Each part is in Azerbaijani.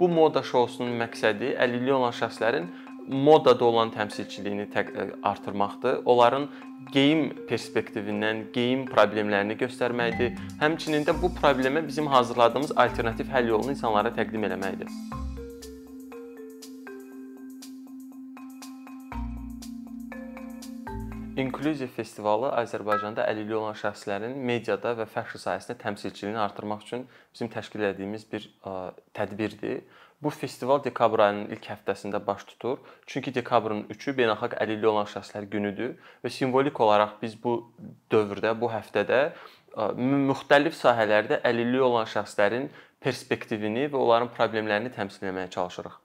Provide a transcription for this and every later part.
Bu moda şousunun məqsədi əlilliyi olan şəxslərin modada olan təmsilçiliyini artırmaqdır. Onların geyim perspektivindən geyim problemlərini göstərməkdir. Həmçinin də bu problemə bizim hazırladığımız alternativ həll yolunu insanlara təqdim etməkdir. İnklüziv festivalı Azərbaycanda əlilliyi olan şəxslərin mediada və fəşn sahəsində təmsilçiliyini artırmaq üçün bizim təşkil etdiyimiz bir tədbirdir. Bu festival dekabr ayının ilk həftəsində baş tutur. Çünki dekabrın 3-ü Beynəlxalq Əlilliyi olan Şəxslər Günüdür və simvolik olaraq biz bu dövrdə, bu həftədə müxtəlif sahələrdə əlilliyi olan şəxslərin perspektivini və onların problemlərini təmsil etməyə çalışırıq.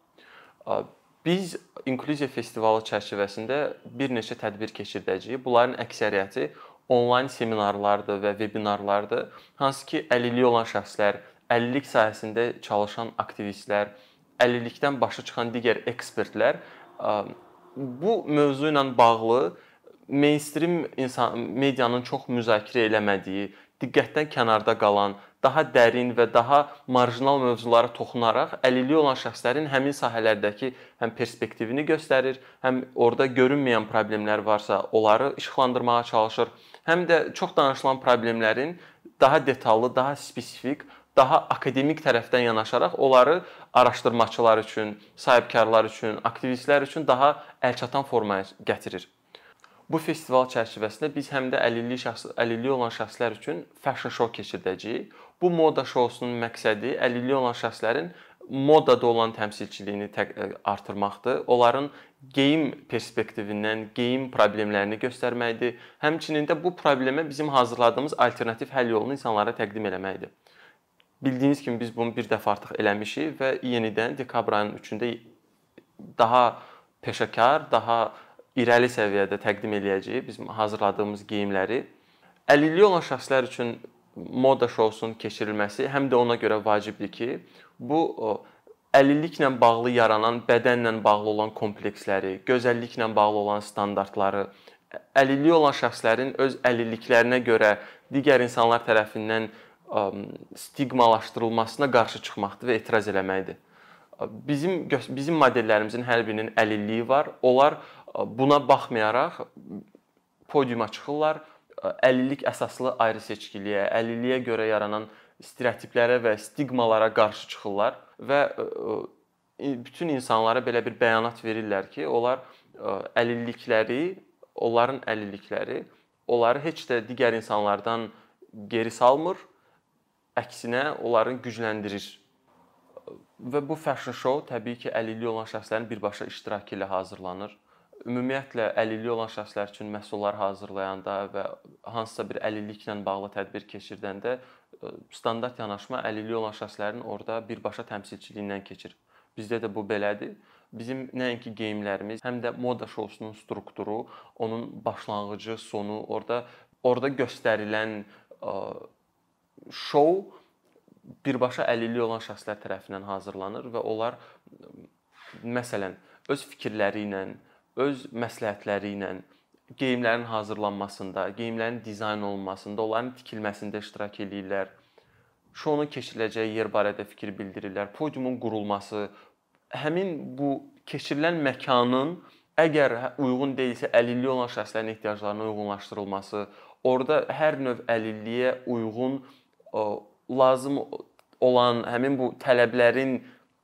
Biz İnkluziya festivalı çərçivəsində bir neçə tədbir keçirdəcəyik. Bunların əksəriyyəti onlayn seminarlardır və vebinarlardır. Hansı ki, əlilliyi olan şəxslər, əlillik sahəsində çalışan aktivistlər, əlillikdən başa çıxan digər ekspertlər bu mövzu ilə bağlı mainstream insan medianın çox müzakirə eləmədiyi, diqqətdən kənarda qalan, daha dərin və daha marjinal mövzulara toxunaraq əlilliyi olan şəxslərin həmin sahələrdəki həm perspektivini göstərir, həm orada görünməyən problemlər varsa, onları işıqlandırmağa çalışır, həm də çox danışılan problemlərin daha detallı, daha spesifik, daha akademik tərəfdən yanaşaraq onları araşdırmaçılar üçün, sahibkarlar üçün, aktivistlər üçün daha əlçatan formaya gətirir. Bu festival çərçivəsində biz həm də əlilliyi şəxs əlilliyi olan şəxslər üçün fashion show keçirdəcəyik. Bu moda şousunun məqsədi əlilliyi olan şəxslərin modada olan təmsilçiliyini e, artırmaqdır. Onların geyim perspektivindən geyim problemlərini göstərməkdir. Həmçinin də bu problemə bizim hazırladığımız alternativ həll yolunu insanlara təqdim etməkdir. Bildiyiniz kimi biz bunu bir dəfə artıq eləmişik və yenidən dekabr ayının 3-də daha peşəkar, daha irəli səviyyədə təqdim eləyəcəyik bizim hazırladığımız geyimləri. Əlilliyi olan şəxslər üçün moda şousunun keçirilməsi həm də ona görə vacibdir ki, bu əlilliklə bağlı yaranan, bədənlə bağlı olan kompleksləri, gözəlliklə bağlı olan standartları, əlilliyi olan şəxslərin öz əlilliklərinə görə digər insanlar tərəfindən stigmalaşdırılmasına qarşı çıxmaqdır və etiraz eləməkdir. Bizim bizim modellərimizin hər birinin əlilliyi var. Onlar buna baxmayaraq podiuma çıxırlar əlillik əsaslı ayrı seçkiliyə, əlilliyə görə yaranan stereotiplərə və stigmalara qarşı çıxırlar və bütün insanlara belə bir bəyanat verirlər ki, onlar əlillikləri, onların əlillikləri onları heç də digər insanlardan geri salmır, əksinə onları gücləndirir. Və bu fashion show təbii ki, əlilliyi olan şəxslərin birbaşa iştirakı ilə hazırlanır ümumiyyətlə əlilliyi olan şəxslər üçün məhsullar hazırlayanda və hansısa bir əlilliklə bağlı tədbir keçirdəndə e, standart yanaşma əlilliyi olan şəxslərin orada birbaşa təmsilçiliyindən keçir. Bizdə də bu belədir. Bizim nəinki geyimlərimiz, həm də moda şousunun strukturu, onun başlanğıcı, sonu, orada orada göstərilən e, şou birbaşa əlilliyi olan şəxslər tərəfindən hazırlanır və onlar məsələn öz fikirləri ilə, öz məsləhətləri ilə geyimlərin hazırlanmasında, geyimlərin dizayn olunmasında, onların tikilməsində iştirak eləyirlər. Şounun keçiriləcəyi yer barədə fikir bildirirlər. Podiumun qurulması, həmin bu keçirilən məkanın əgər uyğun deyilsə əlilliyi olan şəxslərin ehtiyaclarına uyğunlaşdırılması, orada hər növ əlilliyə uyğun lazım olan həmin bu tələblərin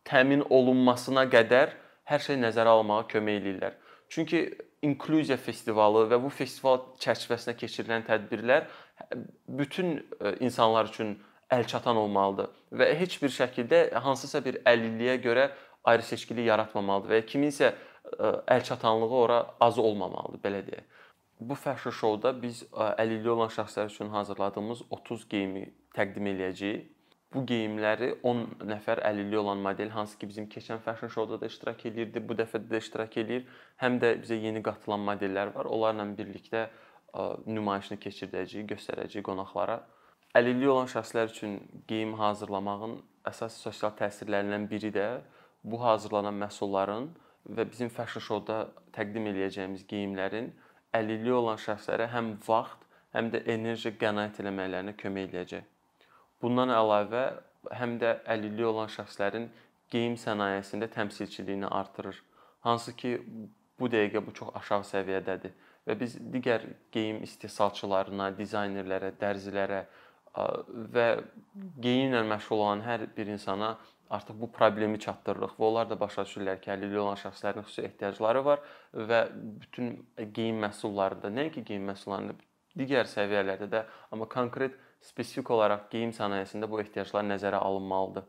təmin olunmasına qədər hər şey nəzərə almağa kömək eləyirlər. Çünki inklyuziya festivalı və bu festival çərçivəsində keçirilən tədbirlər bütün e, insanlar üçün əlçatan olmalıdır və heç bir şəkildə hansısa bir əlilliyə görə ayrı seçkilik yaratmamalıdır və kiminsə e, əlçatanlığı ora az olmamalıdır, belə deyək. Bu fashion show-da biz e, əlilliyi olan şəxslər üçün hazırladığımız 30 geyimi təqdim eləyəcəyik bu geyimləri 10 nəfər əlilliyi olan model hansı ki bizim keçən fashion show-da da iştirak eləyirdi, bu dəfə də iştirak eləyir. Həm də bizə yeni qatılan modellər var. Onlarla birlikdə nümayişini keçirdəcəyik, göstərəcəyik qonaqlara. Əlilliyi olan şəxslər üçün geyim hazırlamağın əsas sosial təsirlərindən biri də bu hazırlanan məhsulların və bizim fashion show-da təqdim eləyəcəyimiz geyimlərin əlilliyi olan şəxslərə həm vaxt, həm də enerji qənaət etmələrinə kömək eləyəcək. Bundan əlavə həm də əlilliyi olan şəxslərin geyim sənayesində təmsilçiliyini artırır. Hansı ki, bu dəqiqə bu çox aşağı səviyyədədir və biz digər geyim istehsalçılarına, dizaynerlərə, dərzilərə və geyimlə məşğul olan hər bir insana artıq bu problemi çatdırırıq və onlar da başa düşürlər ki, əlilliyi olan şəxslərin xüsusi ehtiyacları var və bütün geyim məhsullarında, nəinki geyim məhsullarında, digər səviyyələrdə də, amma konkret spesifik olaraq geyim sənayesində bu ehtiyaclar nəzərə alınmalıdır.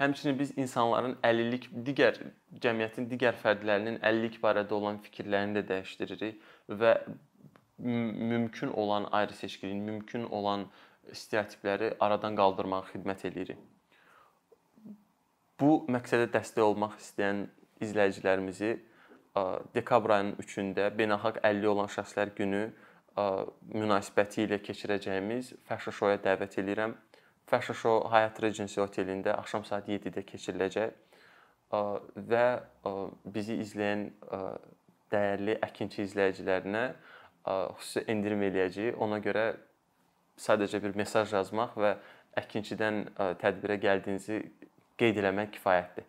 Həmçinin biz insanların əlillik, digər cəmiyyətin digər fərdlərinin əlillik barədə olan fikirlərini də dəyişdiririk və mümkün olan ayrı seçkiliyin, mümkün olan stereotipləri aradan qaldırmağa xidmət eləyirik. Bu məqsədə dəstək olmaq istəyən izləyicilərimizi dekabr ayının 3-də Beynəlxalq Əlilliyi olan Şəxslər Günü münasibəti ilə keçirəcəyimiz Fashion Show-ya dəvət edirəm. Fashion Show Hyatt Regency otelində axşam saat 7-də keçiriləcək və bizi izləyən dəyərli əkinçi izləyicilərinə xüsusi endirim eləyəcəyik. Ona görə sadəcə bir mesaj yazmaq və əkinçidən tədbirə gəldiyinizi qeyd eləmək kifayətdir.